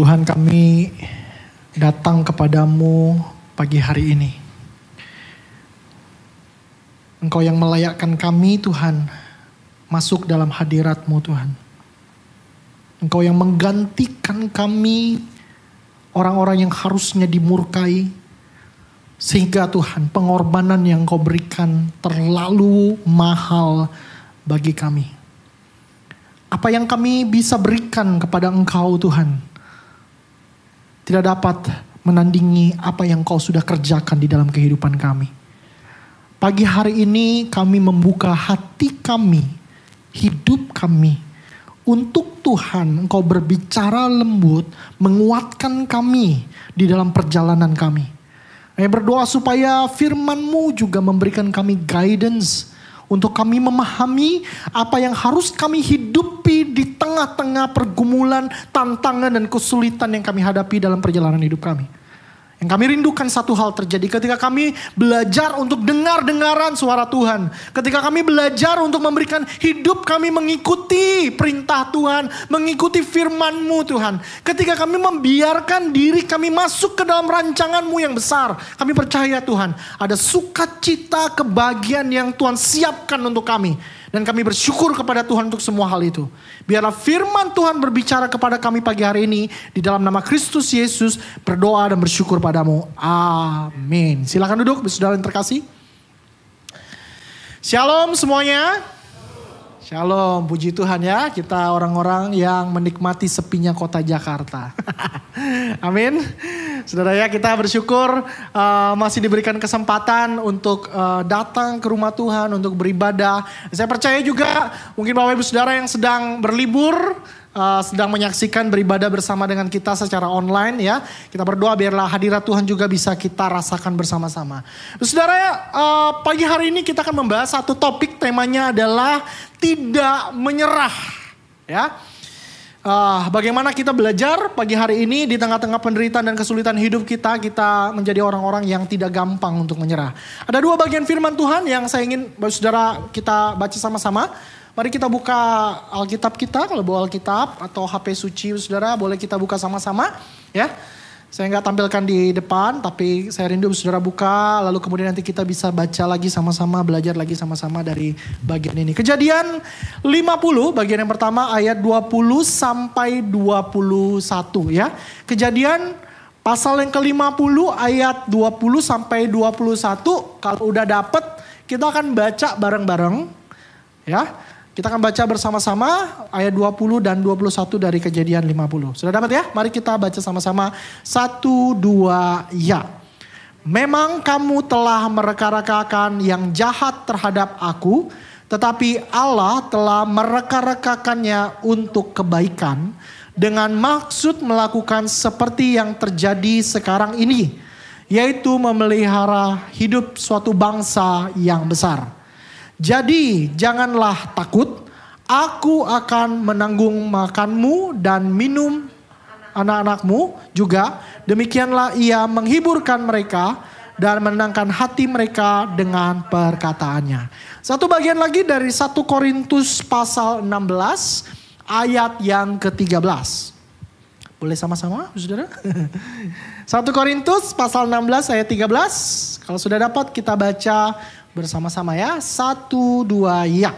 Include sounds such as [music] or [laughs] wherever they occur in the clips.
Tuhan kami datang kepadamu pagi hari ini. Engkau yang melayakkan kami Tuhan masuk dalam hadiratmu Tuhan. Engkau yang menggantikan kami orang-orang yang harusnya dimurkai. Sehingga Tuhan pengorbanan yang kau berikan terlalu mahal bagi kami. Apa yang kami bisa berikan kepada engkau Tuhan. Tidak dapat menandingi apa yang kau sudah kerjakan di dalam kehidupan kami. Pagi hari ini kami membuka hati kami, hidup kami untuk Tuhan engkau berbicara lembut, menguatkan kami di dalam perjalanan kami. Saya berdoa supaya firmanmu juga memberikan kami guidance untuk kami memahami apa yang harus kami hidupi di tengah-tengah pergumulan, tantangan dan kesulitan yang kami hadapi dalam perjalanan hidup kami. Yang kami rindukan satu hal terjadi ketika kami belajar untuk dengar-dengaran suara Tuhan. Ketika kami belajar untuk memberikan hidup kami mengikuti perintah Tuhan. Mengikuti firman-Mu Tuhan. Ketika kami membiarkan diri kami masuk ke dalam rancangan-Mu yang besar. Kami percaya Tuhan ada sukacita kebahagiaan yang Tuhan siapkan untuk kami. Dan kami bersyukur kepada Tuhan untuk semua hal itu. Biarlah firman Tuhan berbicara kepada kami pagi hari ini. Di dalam nama Kristus Yesus berdoa dan bersyukur padamu. Amin. Silakan duduk, saudara yang terkasih. Shalom semuanya. Shalom, puji Tuhan ya. Kita orang-orang yang menikmati sepinya kota Jakarta. [laughs] Amin. Saudara ya kita bersyukur uh, masih diberikan kesempatan untuk uh, datang ke rumah Tuhan untuk beribadah. Saya percaya juga mungkin Bapak Ibu Saudara yang sedang berlibur uh, sedang menyaksikan beribadah bersama dengan kita secara online ya. Kita berdoa biarlah hadirat Tuhan juga bisa kita rasakan bersama-sama. Saudara uh, pagi hari ini kita akan membahas satu topik temanya adalah tidak menyerah ya. Uh, bagaimana kita belajar pagi hari ini di tengah-tengah penderitaan dan kesulitan hidup kita, kita menjadi orang-orang yang tidak gampang untuk menyerah. Ada dua bagian firman Tuhan yang saya ingin saudara kita baca sama-sama. Mari kita buka Alkitab kita, kalau bawa Alkitab atau HP suci saudara boleh kita buka sama-sama ya. Saya nggak tampilkan di depan, tapi saya rindu saudara buka, lalu kemudian nanti kita bisa baca lagi sama-sama, belajar lagi sama-sama dari bagian ini. Kejadian 50, bagian yang pertama ayat 20 sampai 21 ya. Kejadian pasal yang ke-50 ayat 20 sampai 21, kalau udah dapet kita akan baca bareng-bareng ya. Kita akan baca bersama-sama ayat 20 dan 21 dari kejadian 50. Sudah dapat ya? Mari kita baca sama-sama. Satu, dua, ya. Memang kamu telah mereka-rekakan yang jahat terhadap aku. Tetapi Allah telah mereka-rekakannya untuk kebaikan. Dengan maksud melakukan seperti yang terjadi sekarang ini. Yaitu memelihara hidup suatu bangsa yang besar. Jadi janganlah takut, aku akan menanggung makanmu dan minum anak-anakmu juga. Demikianlah ia menghiburkan mereka dan menenangkan hati mereka dengan perkataannya. Satu bagian lagi dari 1 Korintus pasal 16 ayat yang ke-13. Boleh sama-sama saudara? [laughs] 1 Korintus pasal 16 ayat 13. Kalau sudah dapat kita baca bersama-sama ya. Satu, dua, ya.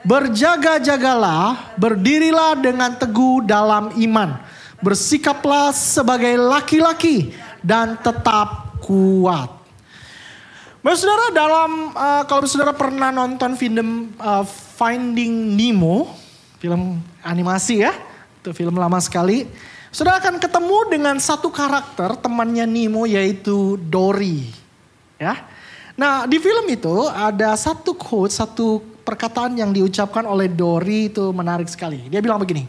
Berjaga-jagalah, berdirilah dengan teguh dalam iman. Bersikaplah sebagai laki-laki dan tetap kuat. Bapak saudara dalam uh, kalau saudara pernah nonton film uh, Finding Nemo, film animasi ya, itu film lama sekali. Saudara akan ketemu dengan satu karakter temannya Nemo yaitu Dory. Ya. Nah di film itu ada satu quote, satu perkataan yang diucapkan oleh Dory itu menarik sekali. Dia bilang begini,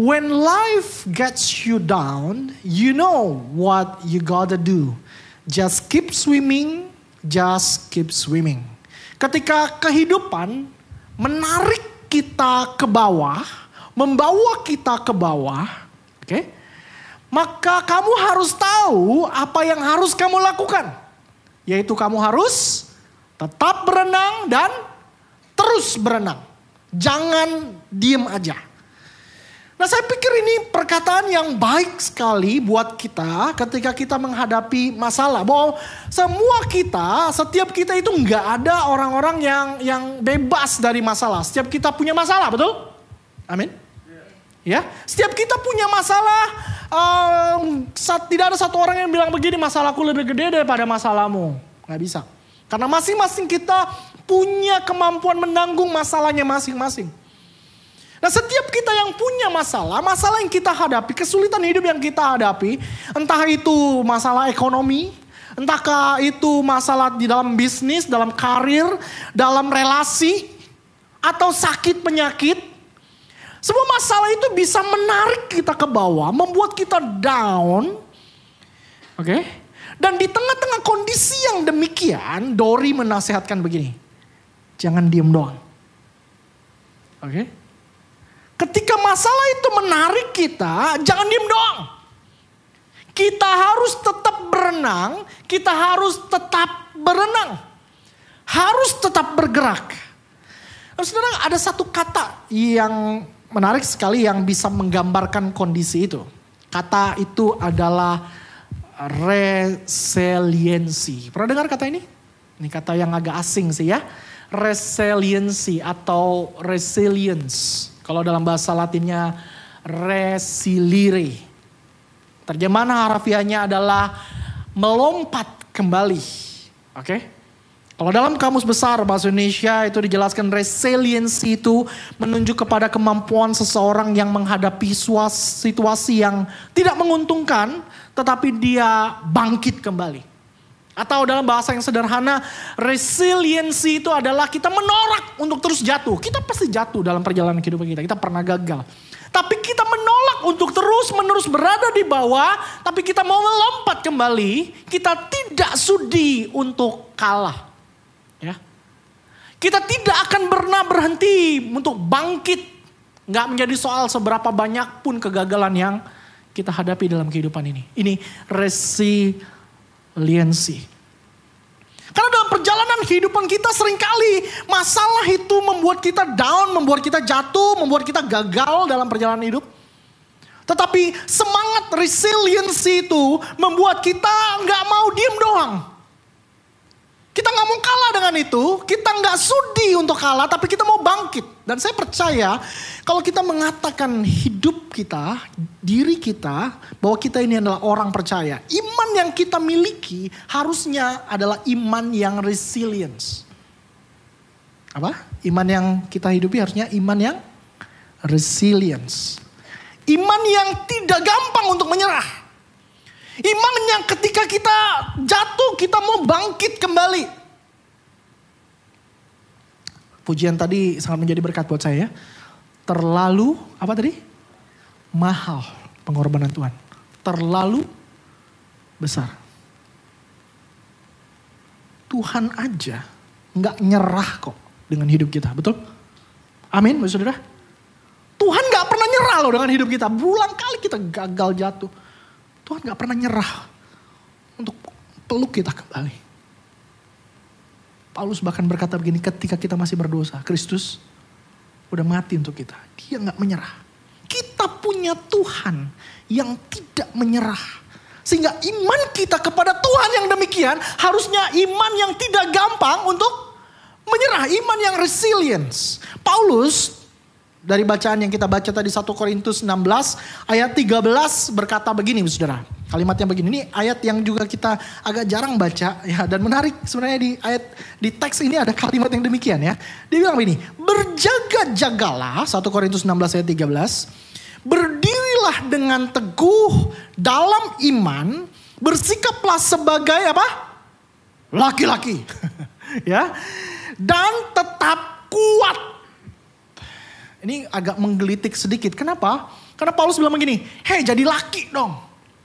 When life gets you down, you know what you gotta do. Just keep swimming, just keep swimming. Ketika kehidupan menarik kita ke bawah, membawa kita ke bawah, oke? Okay? Maka kamu harus tahu apa yang harus kamu lakukan. Yaitu kamu harus tetap berenang dan terus berenang. Jangan diem aja. Nah saya pikir ini perkataan yang baik sekali buat kita ketika kita menghadapi masalah. Bahwa semua kita, setiap kita itu nggak ada orang-orang yang yang bebas dari masalah. Setiap kita punya masalah, betul? Amin. Ya, setiap kita punya masalah. Um, tidak ada satu orang yang bilang begini masalahku lebih gede daripada masalahmu. Nggak bisa. Karena masing-masing kita punya kemampuan menanggung masalahnya masing-masing. Nah setiap kita yang punya masalah, masalah yang kita hadapi, kesulitan hidup yang kita hadapi, entah itu masalah ekonomi, entahkah itu masalah di dalam bisnis, dalam karir, dalam relasi, atau sakit penyakit, semua masalah itu bisa menarik kita ke bawah, membuat kita down. Oke. Okay? Dan di tengah-tengah kondisi yang demikian, Dori menasehatkan begini. Jangan diem doang. Oke. Okay? Ketika masalah itu menarik kita, jangan diem doang. Kita harus tetap berenang, kita harus tetap berenang. Harus tetap bergerak. Saudara ada satu kata yang menarik sekali yang bisa menggambarkan kondisi itu. Kata itu adalah resiliensi. Pernah dengar kata ini? Ini kata yang agak asing sih ya. Resiliensi atau resilience. Kalau dalam bahasa latinnya resilire. Terjemahan harafiahnya adalah melompat kembali. Oke. Okay? Kalau dalam kamus besar bahasa Indonesia itu dijelaskan resiliensi itu menunjuk kepada kemampuan seseorang yang menghadapi situasi yang tidak menguntungkan tetapi dia bangkit kembali. Atau dalam bahasa yang sederhana, resiliensi itu adalah kita menolak untuk terus jatuh. Kita pasti jatuh dalam perjalanan kehidupan kita. Kita pernah gagal. Tapi kita menolak untuk terus menerus berada di bawah. Tapi kita mau melompat kembali. Kita tidak sudi untuk kalah. Ya. Kita tidak akan pernah berhenti untuk bangkit. Nggak menjadi soal seberapa banyak pun kegagalan yang kita hadapi dalam kehidupan ini. Ini resiliensi resiliensi. Karena dalam perjalanan kehidupan kita sering kali masalah itu membuat kita down, membuat kita jatuh, membuat kita gagal dalam perjalanan hidup. Tetapi semangat resiliensi itu membuat kita nggak mau diem doang. Kita nggak mau kalah dengan itu, kita nggak sudi untuk kalah, tapi kita mau bangkit. Dan saya percaya kalau kita mengatakan hidup kita, diri kita, bahwa kita ini adalah orang percaya. Iman yang kita miliki harusnya adalah iman yang resilience. Apa? Iman yang kita hidupi harusnya iman yang resilience. Iman yang tidak gampang untuk menyerah. Iman yang ketika kita jatuh kita mau bangkit kembali. Pujian tadi sangat menjadi berkat buat saya. Terlalu apa tadi? Mahal pengorbanan Tuhan. Terlalu besar. Tuhan aja nggak nyerah kok dengan hidup kita, betul? Amin, saudara. Tuhan nggak pernah nyerah loh dengan hidup kita. Berulang kali kita gagal jatuh. Tuhan gak pernah nyerah untuk peluk kita kembali. Paulus bahkan berkata begini ketika kita masih berdosa. Kristus udah mati untuk kita. Dia gak menyerah. Kita punya Tuhan yang tidak menyerah. Sehingga iman kita kepada Tuhan yang demikian harusnya iman yang tidak gampang untuk menyerah. Iman yang resilience. Paulus dari bacaan yang kita baca tadi 1 Korintus 16 ayat 13 berkata begini Saudara. Kalimat yang begini ini ayat yang juga kita agak jarang baca [laughs] ya dan menarik sebenarnya di ayat di teks ini ada kalimat yang demikian ya. Dia bilang begini, berjaga-jagalah 1 Korintus 16 ayat 13. Berdirilah dengan teguh dalam iman, bersikaplah sebagai apa? laki-laki. [laughs] ya. Dan tetap kuat ini agak menggelitik sedikit. Kenapa? Karena Paulus bilang begini, hei jadi laki dong.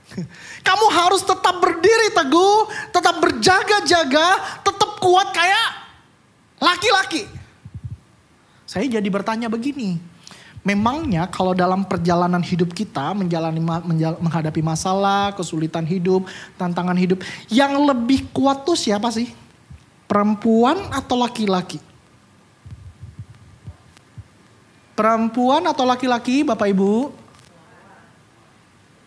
[laughs] Kamu harus tetap berdiri teguh, tetap berjaga-jaga, tetap kuat kayak laki-laki. Saya jadi bertanya begini, memangnya kalau dalam perjalanan hidup kita menjalani menjal, menghadapi masalah, kesulitan hidup, tantangan hidup, yang lebih kuat tuh siapa sih? Perempuan atau laki-laki? Perempuan atau laki-laki Bapak Ibu?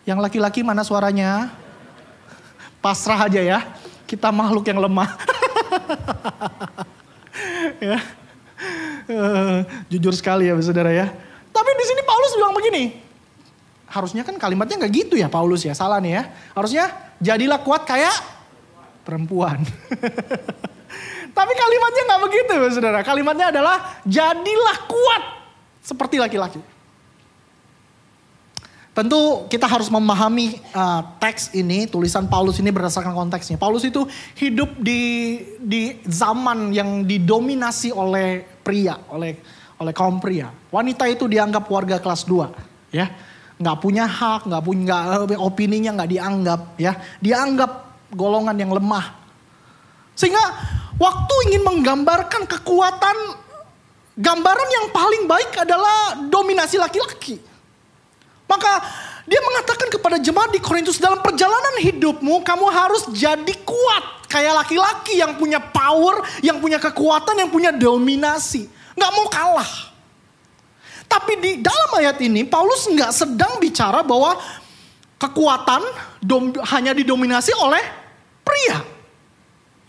Yang laki-laki mana suaranya? Pasrah aja ya. Kita makhluk yang lemah. [laughs] ya. Uh, jujur sekali ya saudara ya. Tapi di sini Paulus bilang begini. Harusnya kan kalimatnya nggak gitu ya Paulus ya. Salah nih ya. Harusnya jadilah kuat kayak perempuan. [laughs] Tapi kalimatnya nggak begitu saudara. Kalimatnya adalah jadilah kuat seperti laki-laki. Tentu kita harus memahami uh, teks ini, tulisan Paulus ini berdasarkan konteksnya. Paulus itu hidup di di zaman yang didominasi oleh pria, oleh oleh kaum pria. Wanita itu dianggap warga kelas 2, ya. Nggak punya hak, nggak punya eh, opininya nggak dianggap, ya. Dianggap golongan yang lemah. Sehingga waktu ingin menggambarkan kekuatan, gambaran yang paling baik adalah dominasi laki-laki. Maka dia mengatakan kepada jemaat di Korintus dalam perjalanan hidupmu kamu harus jadi kuat. Kayak laki-laki yang punya power, yang punya kekuatan, yang punya dominasi. Nggak mau kalah. Tapi di dalam ayat ini Paulus nggak sedang bicara bahwa kekuatan dom, hanya didominasi oleh pria.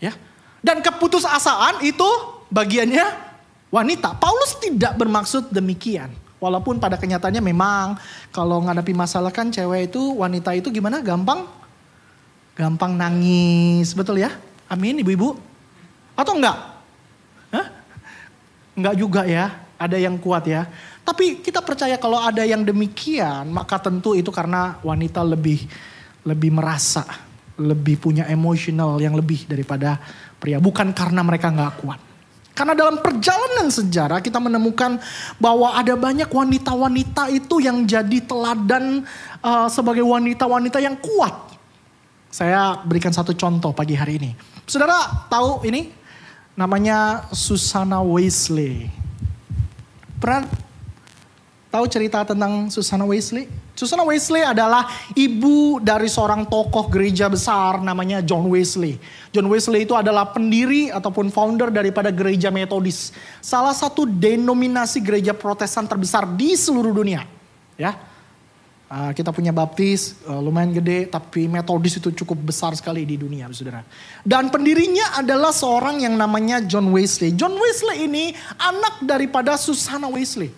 Ya. Dan keputusasaan itu bagiannya wanita. Paulus tidak bermaksud demikian. Walaupun pada kenyataannya memang kalau menghadapi masalah kan cewek itu wanita itu gimana? Gampang? Gampang nangis betul ya? Amin ibu-ibu. Atau enggak? Hah? enggak juga ya ada yang kuat ya. Tapi kita percaya kalau ada yang demikian maka tentu itu karena wanita lebih lebih merasa lebih punya emosional yang lebih daripada pria. Bukan karena mereka nggak kuat karena dalam perjalanan sejarah kita menemukan bahwa ada banyak wanita-wanita itu yang jadi teladan uh, sebagai wanita-wanita yang kuat. Saya berikan satu contoh pagi hari ini. Saudara tahu ini? Namanya Susana Wesley. Pernah tahu cerita tentang Susana Wesley? Susana Wesley adalah ibu dari seorang tokoh gereja besar namanya John Wesley. John Wesley itu adalah pendiri ataupun founder daripada gereja metodis. Salah satu denominasi gereja protestan terbesar di seluruh dunia. Ya, Uh, kita punya baptis uh, lumayan gede tapi metodis itu cukup besar sekali di dunia saudara. Dan pendirinya adalah seorang yang namanya John Wesley. John Wesley ini anak daripada Susana Wesley.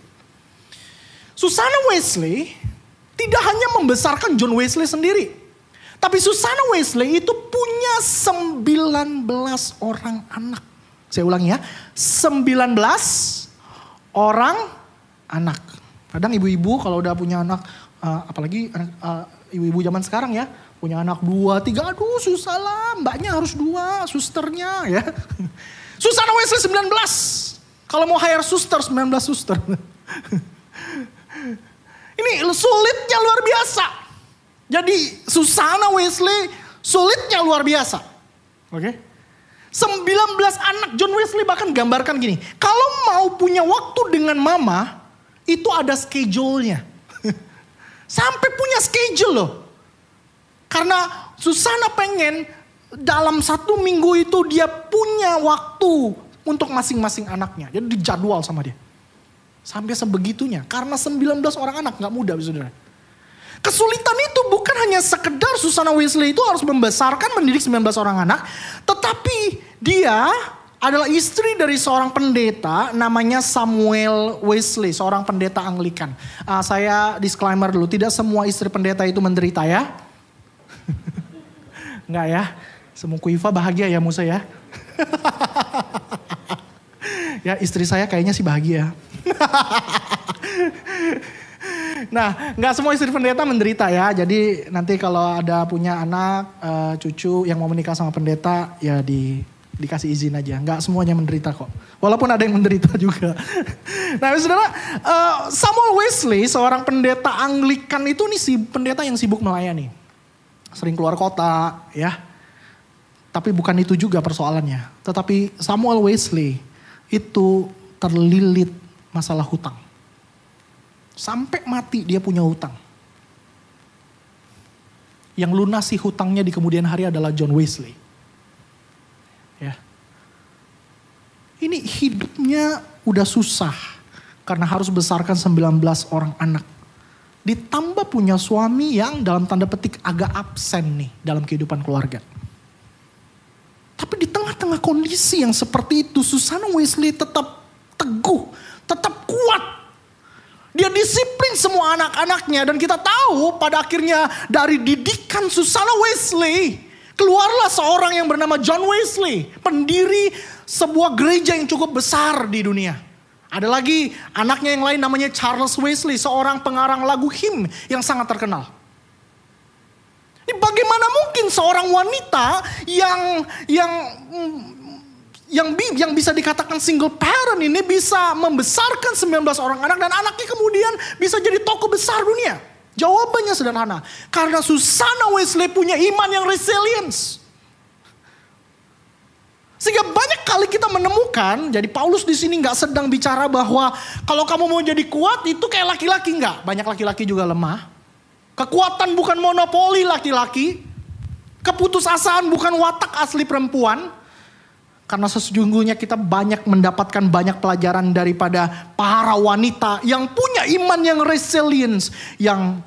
Susana Wesley tidak hanya membesarkan John Wesley sendiri. Tapi Susana Wesley itu punya 19 orang anak. Saya ulangi ya, 19 orang anak. Kadang ibu-ibu kalau udah punya anak, uh, apalagi uh, ibu-ibu zaman sekarang ya, punya anak dua, tiga, aduh susah lah, mbaknya harus dua, susternya ya. [laughs] Susana Wesley 19. Kalau mau hire suster, 19 suster. [laughs] Ini sulitnya luar biasa. Jadi Susana Wesley sulitnya luar biasa. Oke. Okay? 19 anak John Wesley bahkan gambarkan gini. Kalau mau punya waktu dengan mama, itu ada schedule-nya. [laughs] Sampai punya schedule loh. Karena Susana pengen dalam satu minggu itu dia punya waktu untuk masing-masing anaknya. Jadi dijadwal sama dia. Sampai sebegitunya. Karena 19 orang anak gak muda saudara. Kesulitan itu bukan hanya sekedar Susana Wesley itu harus membesarkan mendidik 19 orang anak. Tetapi dia adalah istri dari seorang pendeta namanya Samuel Wesley. Seorang pendeta Anglikan. Uh, saya disclaimer dulu. Tidak semua istri pendeta itu menderita ya. [laughs] Enggak ya. Semua kuifa bahagia ya Musa ya. [laughs] ya istri saya kayaknya sih bahagia. [laughs] nah, nggak semua istri pendeta menderita ya. Jadi nanti kalau ada punya anak, uh, cucu yang mau menikah sama pendeta, ya di dikasih izin aja. Nggak semuanya menderita kok. Walaupun ada yang menderita [laughs] juga. nah, saudara, uh, Samuel Wesley, seorang pendeta Anglikan itu nih si pendeta yang sibuk melayani. Sering keluar kota, ya. Tapi bukan itu juga persoalannya. Tetapi Samuel Wesley itu terlilit masalah hutang. Sampai mati dia punya hutang. Yang lunasi hutangnya di kemudian hari adalah John Wesley. Ya. Ini hidupnya udah susah karena harus besarkan 19 orang anak. Ditambah punya suami yang dalam tanda petik agak absen nih dalam kehidupan keluarga. Tapi di tengah-tengah kondisi yang seperti itu, Susana Wesley tetap teguh, tetap kuat. Dia disiplin semua anak-anaknya dan kita tahu pada akhirnya dari didikan Susana Wesley keluarlah seorang yang bernama John Wesley, pendiri sebuah gereja yang cukup besar di dunia. Ada lagi anaknya yang lain namanya Charles Wesley, seorang pengarang lagu hymn yang sangat terkenal. Ini bagaimana mungkin seorang wanita yang yang yang yang bisa dikatakan single parent ini bisa membesarkan 19 orang anak dan anaknya kemudian bisa jadi tokoh besar dunia? Jawabannya sederhana. Karena Susana Wesley punya iman yang resilience. Sehingga banyak kali kita menemukan, jadi Paulus di sini nggak sedang bicara bahwa kalau kamu mau jadi kuat itu kayak laki-laki nggak. Banyak laki-laki juga lemah. Kekuatan bukan monopoli laki-laki. Keputusasaan bukan watak asli perempuan. Karena sesungguhnya kita banyak mendapatkan banyak pelajaran daripada para wanita yang punya iman yang resilience, yang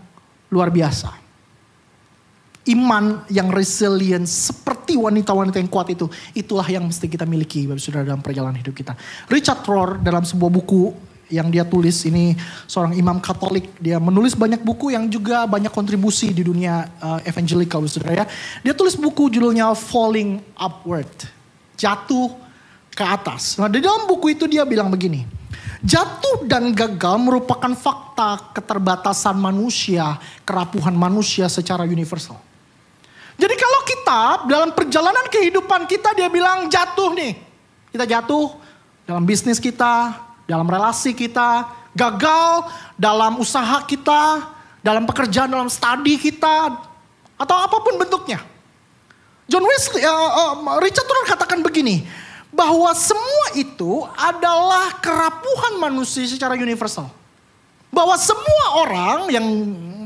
luar biasa. Iman yang resilient seperti wanita-wanita yang kuat itu. Itulah yang mesti kita miliki Bapak Saudara dalam perjalanan hidup kita. Richard Rohr dalam sebuah buku yang dia tulis ini seorang imam Katolik. Dia menulis banyak buku yang juga banyak kontribusi di dunia uh, evangelical Saudara ya. Dia tulis buku judulnya Falling Upward jatuh ke atas. Nah di dalam buku itu dia bilang begini. Jatuh dan gagal merupakan fakta keterbatasan manusia, kerapuhan manusia secara universal. Jadi kalau kita dalam perjalanan kehidupan kita dia bilang jatuh nih. Kita jatuh dalam bisnis kita, dalam relasi kita, gagal dalam usaha kita, dalam pekerjaan, dalam studi kita, atau apa pun bentuknya. John Wesley, uh, uh, Richard Rohr katakan begini, bahwa semua itu adalah kerapuhan manusia secara universal. Bahwa semua orang yang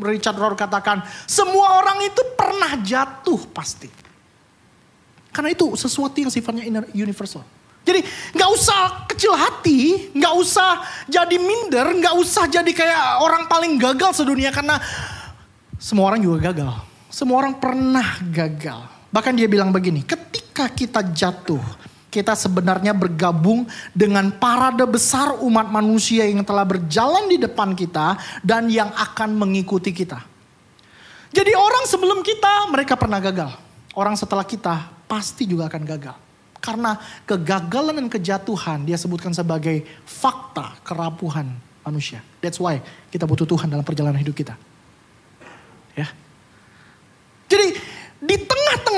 Richard Rohr katakan, semua orang itu pernah jatuh pasti. Karena itu sesuatu yang sifatnya universal. Jadi nggak usah kecil hati, nggak usah jadi minder, nggak usah jadi kayak orang paling gagal sedunia karena semua orang juga gagal. Semua orang pernah gagal. Bahkan dia bilang begini, ketika kita jatuh, kita sebenarnya bergabung dengan parade besar umat manusia yang telah berjalan di depan kita dan yang akan mengikuti kita. Jadi orang sebelum kita mereka pernah gagal. Orang setelah kita pasti juga akan gagal. Karena kegagalan dan kejatuhan dia sebutkan sebagai fakta kerapuhan manusia. That's why kita butuh Tuhan dalam perjalanan hidup kita. Ya.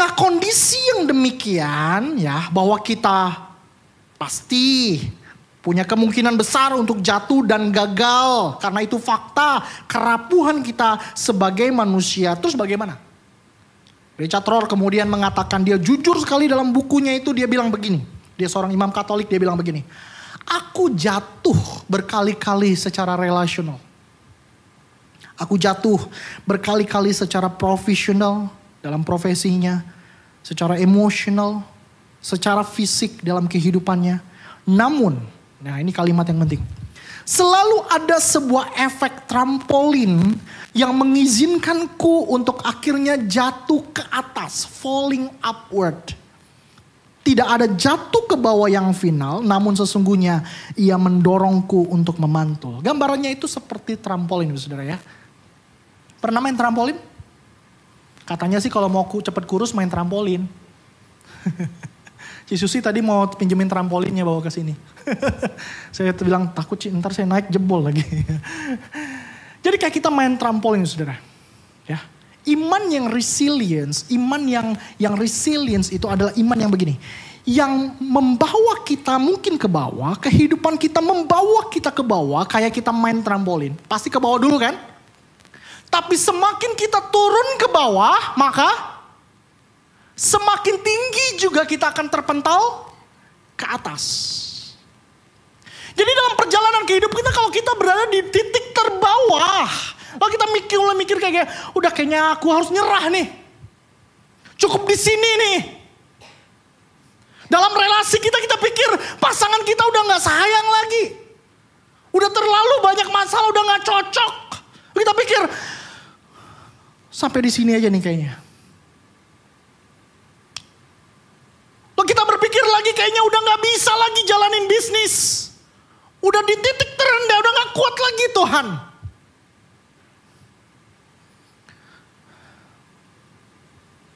Tengah-tengah kondisi yang demikian ya bahwa kita pasti punya kemungkinan besar untuk jatuh dan gagal karena itu fakta kerapuhan kita sebagai manusia. Terus bagaimana? Richard Rohr kemudian mengatakan dia jujur sekali dalam bukunya itu dia bilang begini. Dia seorang imam Katolik dia bilang begini. Aku jatuh berkali-kali secara relasional. Aku jatuh berkali-kali secara profesional, dalam profesinya, secara emosional, secara fisik dalam kehidupannya. Namun, nah ini kalimat yang penting. Selalu ada sebuah efek trampolin yang mengizinkanku untuk akhirnya jatuh ke atas, falling upward. Tidak ada jatuh ke bawah yang final, namun sesungguhnya ia mendorongku untuk memantul. Gambarannya itu seperti trampolin, saudara ya. Pernah main trampolin? Katanya sih kalau mau cepet kurus main trampolin. [laughs] Si Susi tadi mau pinjemin trampolinnya bawa ke sini. [laughs] saya bilang takut sih ntar saya naik jebol lagi. [laughs] Jadi kayak kita main trampolin saudara. Ya. Iman yang resilience, iman yang yang resilience itu adalah iman yang begini. Yang membawa kita mungkin ke bawah, kehidupan kita membawa kita ke bawah kayak kita main trampolin. Pasti ke bawah dulu kan? Tapi semakin kita turun ke bawah, maka semakin tinggi juga kita akan terpental ke atas. Jadi dalam perjalanan kehidupan kita kalau kita berada di titik terbawah, lalu kita mikir mulai mikir kayak udah kayaknya aku harus nyerah nih. Cukup di sini nih. Dalam relasi kita kita pikir pasangan kita udah nggak sayang lagi. Udah terlalu banyak masalah, udah nggak cocok. Kita pikir sampai di sini aja nih kayaknya. Lalu kita berpikir lagi kayaknya udah gak bisa lagi jalanin bisnis. Udah di titik terendah, udah gak kuat lagi Tuhan.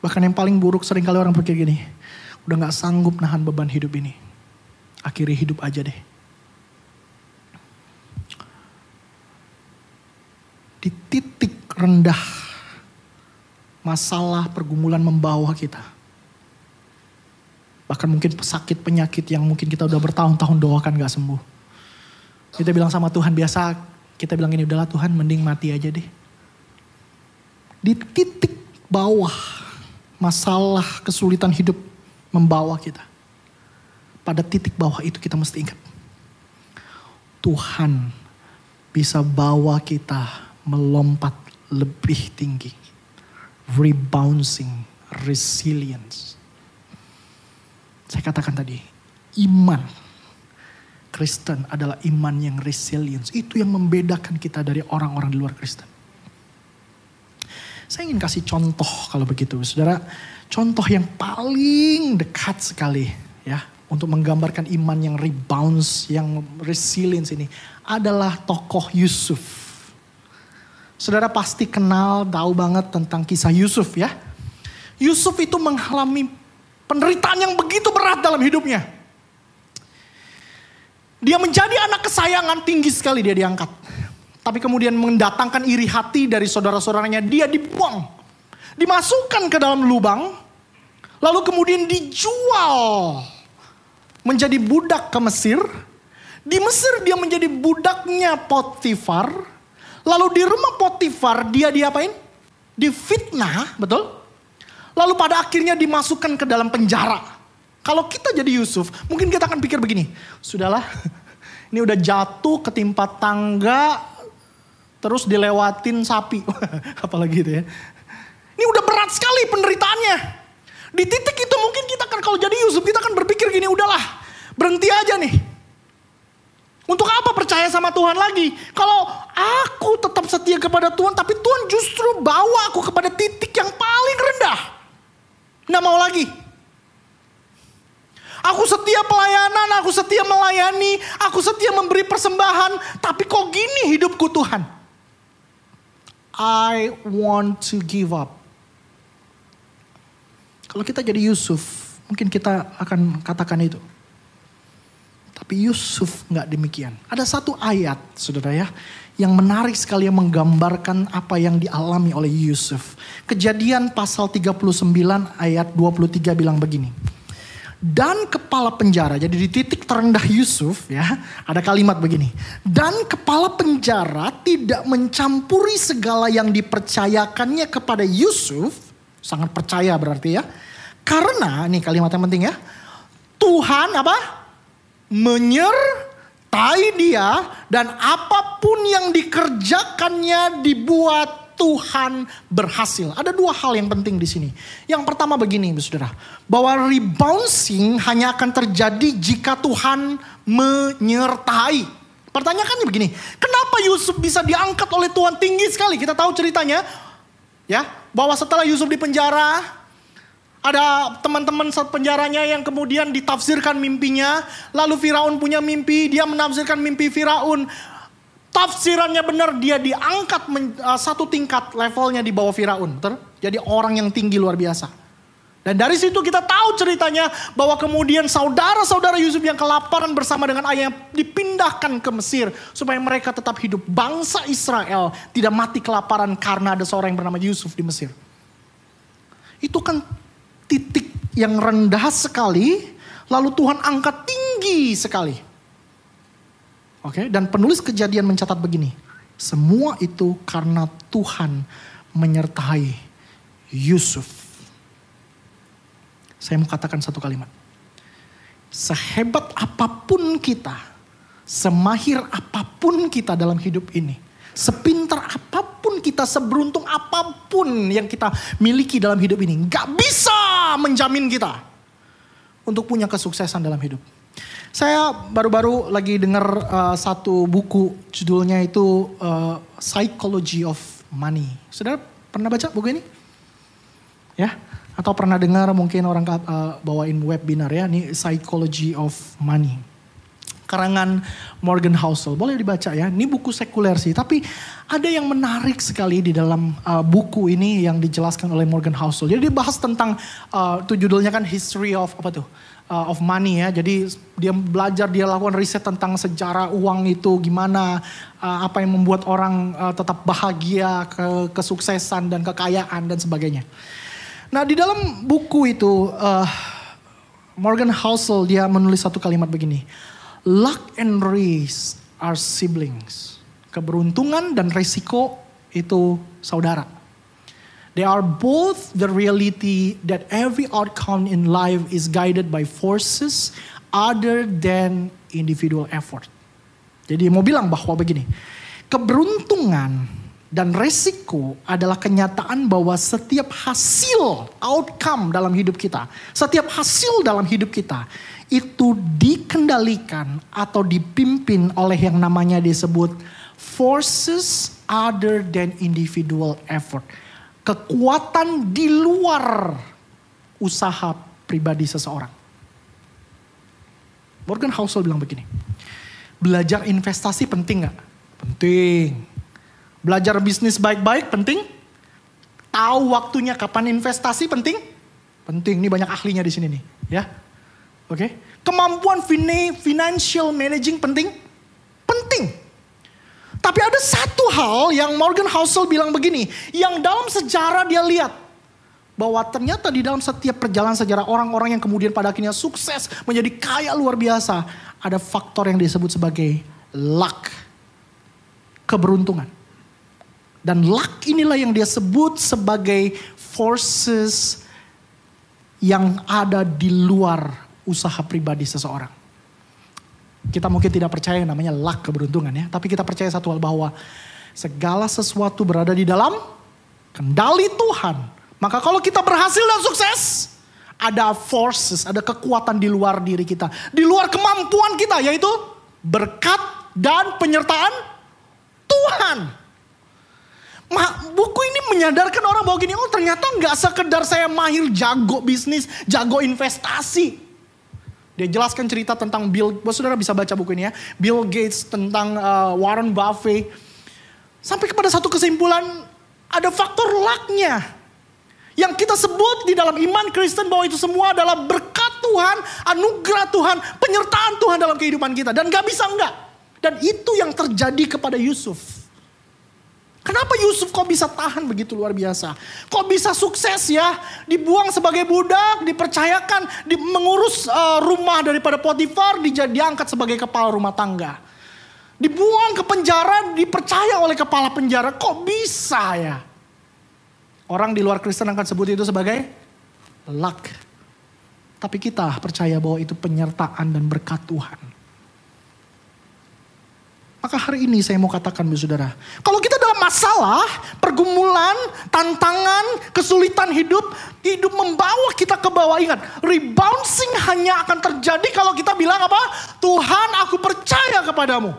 Bahkan yang paling buruk sering kali orang pikir gini, udah gak sanggup nahan beban hidup ini. Akhiri hidup aja deh. Di titik rendah, masalah pergumulan membawa kita. Bahkan mungkin sakit penyakit yang mungkin kita udah bertahun-tahun doakan gak sembuh. Kita bilang sama Tuhan biasa, kita bilang ini udahlah Tuhan mending mati aja deh. Di titik bawah masalah, kesulitan hidup membawa kita. Pada titik bawah itu kita mesti ingat. Tuhan bisa bawa kita melompat lebih tinggi. Rebouncing, resilience. Saya katakan tadi, iman Kristen adalah iman yang resilience. Itu yang membedakan kita dari orang-orang di luar Kristen. Saya ingin kasih contoh kalau begitu, saudara. Contoh yang paling dekat sekali ya untuk menggambarkan iman yang rebounds, yang resilience ini adalah tokoh Yusuf. Saudara pasti kenal, tahu banget tentang kisah Yusuf ya. Yusuf itu mengalami penderitaan yang begitu berat dalam hidupnya. Dia menjadi anak kesayangan tinggi sekali dia diangkat. Tapi kemudian mendatangkan iri hati dari saudara-saudaranya. Dia dibuang. Dimasukkan ke dalam lubang. Lalu kemudian dijual. Menjadi budak ke Mesir. Di Mesir dia menjadi budaknya Potifar. Lalu di rumah Potifar dia diapain? Difitnah, betul? Lalu pada akhirnya dimasukkan ke dalam penjara. Kalau kita jadi Yusuf, mungkin kita akan pikir begini. Sudahlah, [laughs] ini udah jatuh ketimpa tangga, terus dilewatin sapi. [laughs] Apalagi itu ya. Ini udah berat sekali penderitaannya. Di titik itu mungkin kita kan kalau jadi Yusuf kita akan berpikir gini udahlah berhenti aja nih. Untuk apa percaya sama Tuhan lagi? Kalau aku tetap setia kepada Tuhan tapi Tuhan justru bawa aku kepada titik yang paling rendah. Nggak mau lagi. Aku setia pelayanan, aku setia melayani, aku setia memberi persembahan. Tapi kok gini hidupku Tuhan? I want to give up. Kalau kita jadi Yusuf, mungkin kita akan katakan itu. Tapi Yusuf nggak demikian. Ada satu ayat, saudara ya, yang menarik sekali yang menggambarkan apa yang dialami oleh Yusuf. Kejadian pasal 39 ayat 23 bilang begini dan kepala penjara. Jadi di titik terendah Yusuf ya, ada kalimat begini. Dan kepala penjara tidak mencampuri segala yang dipercayakannya kepada Yusuf, sangat percaya berarti ya. Karena ini kalimat yang penting ya. Tuhan apa? Menyertai dia dan apa pun yang dikerjakannya dibuat Tuhan berhasil. Ada dua hal yang penting di sini. Yang pertama begini, saudara, bahwa rebouncing hanya akan terjadi jika Tuhan menyertai. Pertanyaannya begini, kenapa Yusuf bisa diangkat oleh Tuhan tinggi sekali? Kita tahu ceritanya, ya, bahwa setelah Yusuf di penjara, ada teman-teman penjaranya yang kemudian ditafsirkan mimpinya, lalu Firaun punya mimpi, dia menafsirkan mimpi Firaun tafsirannya benar dia diangkat uh, satu tingkat levelnya di bawah Firaun. Jadi orang yang tinggi luar biasa. Dan dari situ kita tahu ceritanya bahwa kemudian saudara-saudara Yusuf yang kelaparan bersama dengan ayah dipindahkan ke Mesir supaya mereka tetap hidup. Bangsa Israel tidak mati kelaparan karena ada seorang yang bernama Yusuf di Mesir. Itu kan titik yang rendah sekali lalu Tuhan angkat tinggi sekali. Oke, okay? dan penulis kejadian mencatat begini. Semua itu karena Tuhan menyertai Yusuf. Saya mau katakan satu kalimat. Sehebat apa pun kita, semahir apa pun kita dalam hidup ini, sepintar apa pun kita, seberuntung apa pun yang kita miliki dalam hidup ini, gak bisa menjamin kita untuk punya kesuksesan dalam hidup. Saya baru-baru lagi dengar uh, satu buku judulnya itu uh, Psychology of Money. Saudara pernah baca buku ini? Ya, atau pernah dengar mungkin orang uh, bawain webinar ya, ini Psychology of Money. Karangan Morgan Housel, boleh dibaca ya. Ini buku sekuler sih, tapi ada yang menarik sekali di dalam uh, buku ini yang dijelaskan oleh Morgan Housel. Jadi dibahas tentang, uh, itu judulnya kan History of apa tuh? uh, of money ya. Jadi dia belajar, dia lakukan riset tentang sejarah uang itu gimana, uh, apa yang membuat orang uh, tetap bahagia, ke kesuksesan dan kekayaan dan sebagainya. Nah di dalam buku itu uh, Morgan Housel dia menulis satu kalimat begini, luck and risk are siblings. Keberuntungan dan resiko itu saudara. They are both the reality that every outcome in life is guided by forces other than individual effort. Jadi mau bilang bahwa begini, keberuntungan dan resiko adalah kenyataan bahwa setiap hasil outcome dalam hidup kita, setiap hasil dalam hidup kita itu dikendalikan atau dipimpin oleh yang namanya disebut forces other than individual effort kekuatan di luar usaha pribadi seseorang. Morgan Housel bilang begini, belajar investasi penting gak? Penting. Belajar bisnis baik-baik penting? Tahu waktunya kapan investasi penting? Penting, ini banyak ahlinya di sini nih. ya. Oke, okay? kemampuan financial managing penting? Penting. Tapi ada satu hal yang Morgan Housel bilang begini, yang dalam sejarah dia lihat bahwa ternyata di dalam setiap perjalanan sejarah orang-orang yang kemudian pada akhirnya sukses menjadi kaya luar biasa, ada faktor yang disebut sebagai luck, keberuntungan. Dan luck inilah yang dia sebut sebagai forces yang ada di luar usaha pribadi seseorang. Kita mungkin tidak percaya yang namanya luck keberuntungan ya. Tapi kita percaya satu hal bahwa segala sesuatu berada di dalam kendali Tuhan. Maka kalau kita berhasil dan sukses, ada forces, ada kekuatan di luar diri kita. Di luar kemampuan kita yaitu berkat dan penyertaan Tuhan. Ma, buku ini menyadarkan orang bahwa gini, oh ternyata nggak sekedar saya mahir jago bisnis, jago investasi. Dia jelaskan cerita tentang Bill, buat saudara bisa baca buku ini ya. Bill Gates tentang uh, Warren Buffett. Sampai kepada satu kesimpulan, ada faktor lucknya. Yang kita sebut di dalam iman Kristen bahwa itu semua adalah berkat Tuhan, anugerah Tuhan, penyertaan Tuhan dalam kehidupan kita. Dan gak bisa enggak. Dan itu yang terjadi kepada Yusuf. Kenapa Yusuf kok bisa tahan begitu luar biasa? Kok bisa sukses ya? Dibuang sebagai budak, dipercayakan di, mengurus uh, rumah daripada Potifar, di, diangkat sebagai kepala rumah tangga. Dibuang ke penjara, dipercaya oleh kepala penjara. Kok bisa ya? Orang di luar Kristen akan sebut itu sebagai luck. Tapi kita percaya bahwa itu penyertaan dan berkat Tuhan. Maka hari ini saya mau katakan saudara. Kalau kita dalam masalah, pergumulan, tantangan, kesulitan hidup. Hidup membawa kita ke bawah. Ingat, rebouncing hanya akan terjadi kalau kita bilang apa? Tuhan aku percaya kepadamu.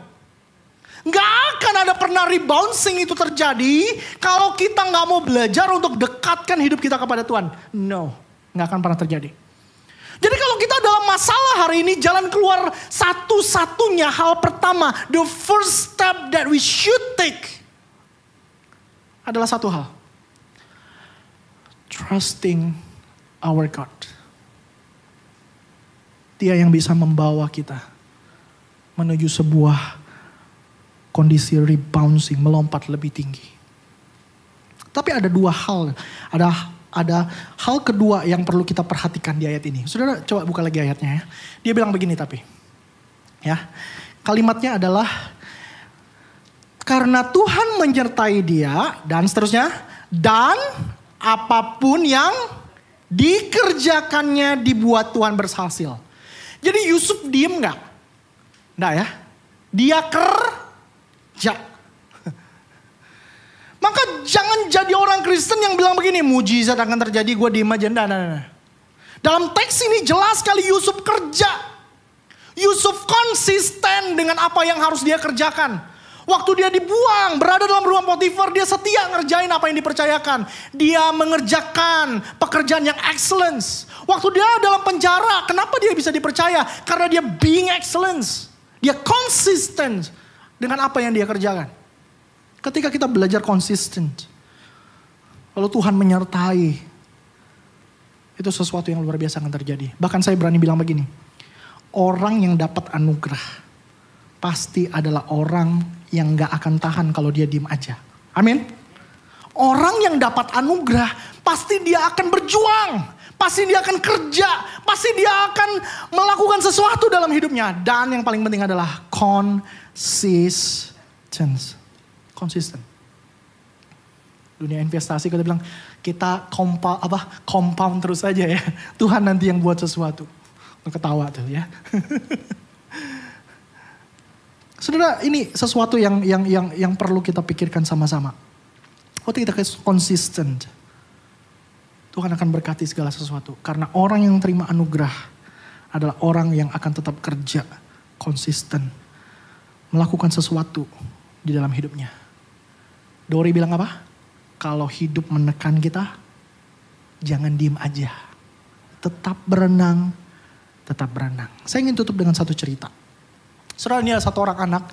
Gak akan ada pernah rebouncing itu terjadi kalau kita gak mau belajar untuk dekatkan hidup kita kepada Tuhan. No, gak akan pernah terjadi. Jadi kalau kita dalam masalah hari ini jalan keluar satu-satunya hal pertama, the first step that we should take adalah satu hal. Trusting our God. Dia yang bisa membawa kita menuju sebuah kondisi rebounding, melompat lebih tinggi. Tapi ada dua hal, ada ada hal kedua yang perlu kita perhatikan di ayat ini. Saudara coba buka lagi ayatnya ya. Dia bilang begini tapi. Ya. Kalimatnya adalah karena Tuhan menyertai dia dan seterusnya dan apa pun yang dikerjakannya dibuat Tuhan berhasil. Jadi Yusuf diem nggak? Nggak ya? Dia kerja. Maka jangan jadi orang Kristen yang bilang begini, mujizat akan terjadi, gue diem aja. Nah, nah, nah. Dalam teks ini jelas sekali Yusuf kerja. Yusuf konsisten dengan apa yang harus dia kerjakan. Waktu dia dibuang, berada dalam ruang Potifar, dia setia ngerjain apa yang dipercayakan. Dia mengerjakan pekerjaan yang excellence. Waktu dia dalam penjara, kenapa dia bisa dipercaya? Karena dia being excellence. Dia konsisten dengan apa yang dia kerjakan. Ketika kita belajar konsisten, lalu Tuhan menyertai, itu sesuatu yang luar biasa akan terjadi. Bahkan saya berani bilang begini, orang yang dapat anugerah pasti adalah orang yang gak akan tahan kalau dia diem aja. Amin. Orang yang dapat anugerah pasti dia akan berjuang. Pasti dia akan kerja. Pasti dia akan melakukan sesuatu dalam hidupnya. Dan yang paling penting adalah consistent. Konsisten. Dunia investasi kita bilang kita kompa, apa compound terus saja ya. [laughs] Tuhan nanti yang buat sesuatu. Ketawa tuh ya. [laughs] Saudara, ini sesuatu yang yang yang yang perlu kita pikirkan sama-sama. Waktu kita konsisten, Tuhan akan berkati segala sesuatu. Karena orang yang terima anugerah adalah orang yang akan tetap kerja, konsisten, melakukan sesuatu di dalam hidupnya. Dori bilang apa? Kalau hidup menekan kita, jangan diem aja. Tetap berenang, tetap berenang. Saya ingin tutup dengan satu cerita. Saudara ini ada satu orang anak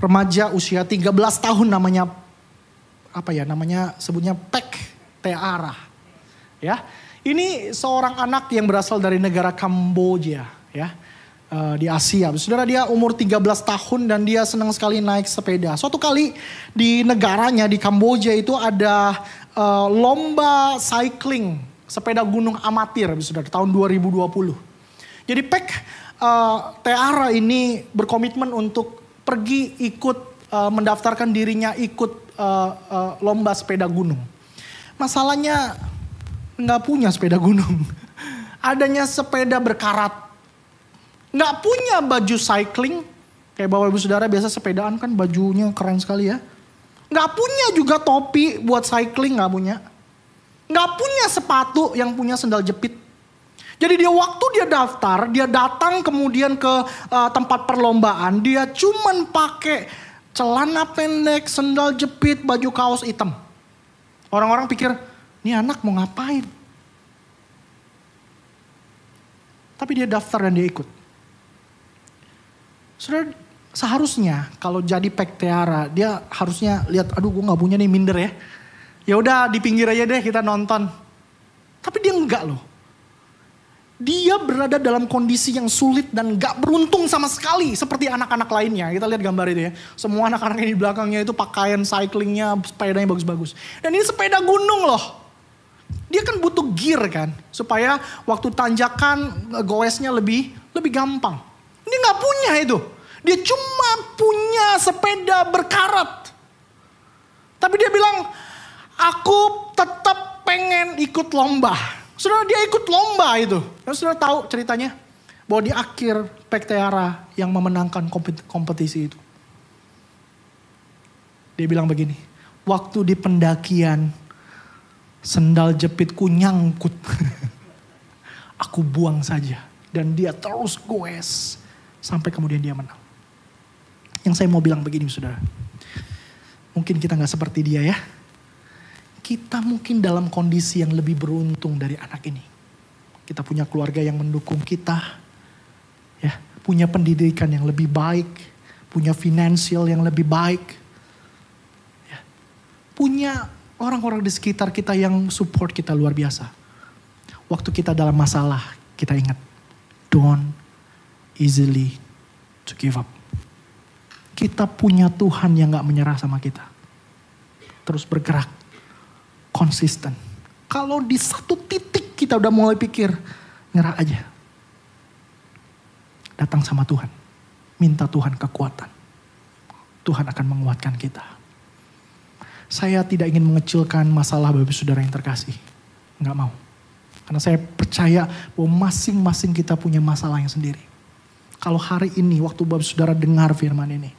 remaja usia 13 tahun namanya apa ya namanya sebutnya Pek Teara. Ya. Ini seorang anak yang berasal dari negara Kamboja ya. Uh, di Asia. Saudara dia umur 13 tahun dan dia senang sekali naik sepeda. Suatu kali di negaranya di Kamboja itu ada uh, lomba cycling sepeda gunung amatir saudara tahun 2020. Jadi Pek uh, Teara ini berkomitmen untuk pergi ikut uh, mendaftarkan dirinya ikut uh, uh, lomba sepeda gunung. Masalahnya nggak punya sepeda gunung. [laughs] Adanya sepeda berkarat. Nggak punya baju cycling. Kayak bawa ibu saudara biasa sepedaan kan bajunya keren sekali ya. Nggak punya juga topi buat cycling nggak punya. Nggak punya sepatu yang punya sendal jepit. Jadi dia waktu dia daftar, dia datang kemudian ke uh, tempat perlombaan, dia cuman pakai celana pendek, sendal jepit, baju kaos hitam. Orang-orang pikir, ini anak mau ngapain? Tapi dia daftar dan dia ikut. Sudah seharusnya kalau jadi pek Tiara, dia harusnya lihat, aduh gue nggak punya nih minder ya. Ya udah di pinggir aja deh kita nonton. Tapi dia enggak loh dia berada dalam kondisi yang sulit dan gak beruntung sama sekali seperti anak-anak lainnya. Kita lihat gambar itu ya. Semua anak-anak yang di belakangnya itu pakaian cyclingnya, sepedanya bagus-bagus. Dan ini sepeda gunung loh. Dia kan butuh gear kan. Supaya waktu tanjakan goesnya lebih lebih gampang. Dia gak punya itu. Dia cuma punya sepeda berkarat. Tapi dia bilang, aku tetap pengen ikut lomba. Saudara dia ikut lomba itu. Dan saudara tahu ceritanya. Bahwa di akhir Pekteara yang memenangkan kompetisi itu. Dia bilang begini. Waktu di pendakian sendal jepitku nyangkut. [laughs] Aku buang saja. Dan dia terus goes. Sampai kemudian dia menang. Yang saya mau bilang begini saudara. Mungkin kita nggak seperti dia ya kita mungkin dalam kondisi yang lebih beruntung dari anak ini. Kita punya keluarga yang mendukung kita, ya, punya pendidikan yang lebih baik, punya finansial yang lebih baik, ya, punya orang-orang di sekitar kita yang support kita luar biasa. Waktu kita dalam masalah, kita ingat, don't easily to give up. Kita punya Tuhan yang gak menyerah sama kita. Terus bergerak konsisten. Kalau di satu titik kita udah mulai pikir, nyerah aja. Datang sama Tuhan. Minta Tuhan kekuatan. Tuhan akan menguatkan kita. Saya tidak ingin mengecilkan masalah Bapak Saudara yang terkasih. Enggak mau. Karena saya percaya bahwa masing-masing kita punya masalah yang sendiri. Kalau hari ini waktu Bapak Saudara dengar firman ini.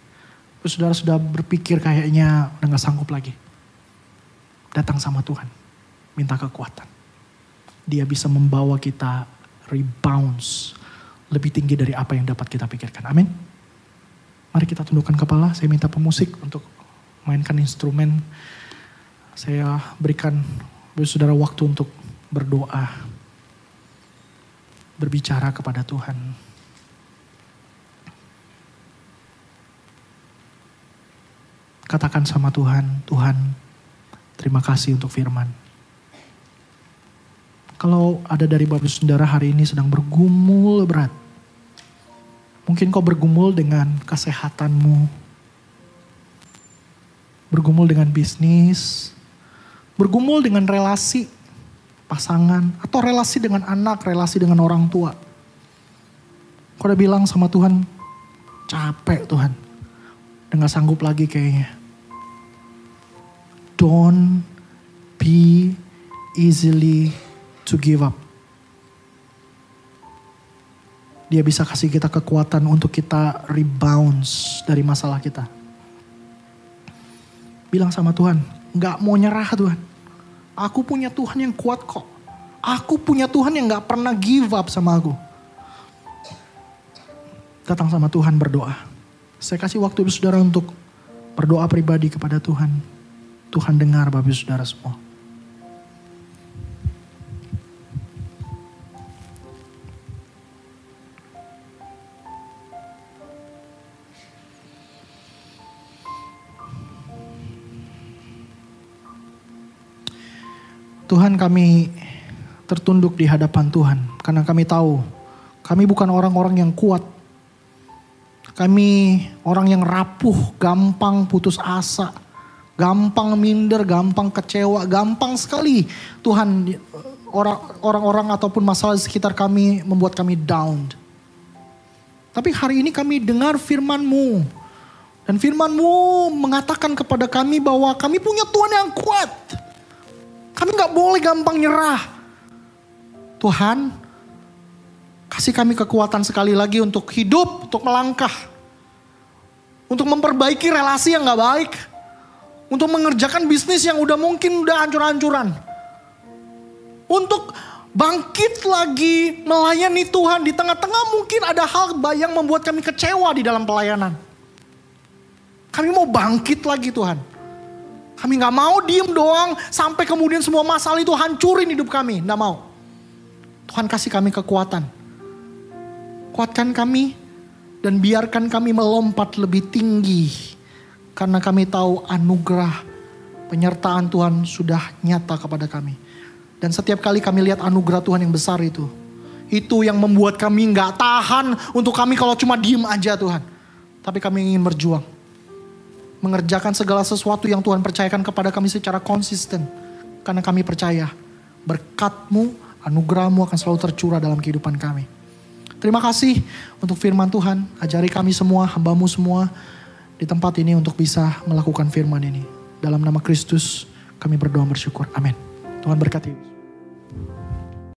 Bapak Saudara sudah berpikir kayaknya udah gak sanggup lagi datang sama Tuhan. Minta kekuatan. Dia bisa membawa kita rebounds lebih tinggi dari apa yang dapat kita pikirkan. Amin. Mari kita tundukkan kepala. Saya minta pemusik untuk mainkan instrumen. Saya berikan saudara waktu untuk berdoa. Berbicara kepada Tuhan. Katakan sama Tuhan, Tuhan terima kasih untuk firman. Kalau ada dari bapak saudara hari ini sedang bergumul berat Mungkin kau bergumul dengan kesehatanmu. Bergumul dengan bisnis. Bergumul dengan relasi pasangan. Atau relasi dengan anak, relasi dengan orang tua. Kau udah bilang sama Tuhan, capek Tuhan. Udah gak sanggup lagi kayaknya. Don't be easily to give up. Dia bisa kasih kita kekuatan untuk kita rebounds dari masalah kita. Bilang sama Tuhan, gak mau nyerah Tuhan. Aku punya Tuhan yang kuat kok. Aku punya Tuhan yang gak pernah give up sama aku. Datang sama Tuhan berdoa. Saya kasih waktu saudara untuk berdoa pribadi kepada Tuhan. Tuhan dengar bapak saudara semua. Tuhan kami tertunduk di hadapan Tuhan karena kami tahu kami bukan orang-orang yang kuat. Kami orang yang rapuh, gampang putus asa, gampang minder, gampang kecewa, gampang sekali Tuhan orang-orang ataupun masalah di sekitar kami membuat kami down. Tapi hari ini kami dengar firman-Mu. Dan firman-Mu mengatakan kepada kami bahwa kami punya Tuhan yang kuat. Kami nggak boleh gampang nyerah. Tuhan, kasih kami kekuatan sekali lagi untuk hidup, untuk melangkah. Untuk memperbaiki relasi yang nggak baik. Untuk mengerjakan bisnis yang udah mungkin udah hancur-hancuran. Untuk bangkit lagi melayani Tuhan di tengah-tengah mungkin ada hal yang membuat kami kecewa di dalam pelayanan. Kami mau bangkit lagi Tuhan. Kami nggak mau diem doang sampai kemudian semua masalah itu hancurin hidup kami. Nggak mau. Tuhan kasih kami kekuatan. Kuatkan kami dan biarkan kami melompat lebih tinggi. Karena kami tahu anugerah penyertaan Tuhan sudah nyata kepada kami. Dan setiap kali kami lihat anugerah Tuhan yang besar itu. Itu yang membuat kami nggak tahan untuk kami kalau cuma diem aja Tuhan. Tapi kami ingin berjuang mengerjakan segala sesuatu yang Tuhan percayakan kepada kami secara konsisten. Karena kami percaya berkatmu, anugerahmu akan selalu tercurah dalam kehidupan kami. Terima kasih untuk firman Tuhan. Ajari kami semua, hambamu semua di tempat ini untuk bisa melakukan firman ini. Dalam nama Kristus kami berdoa bersyukur. Amin. Tuhan berkati.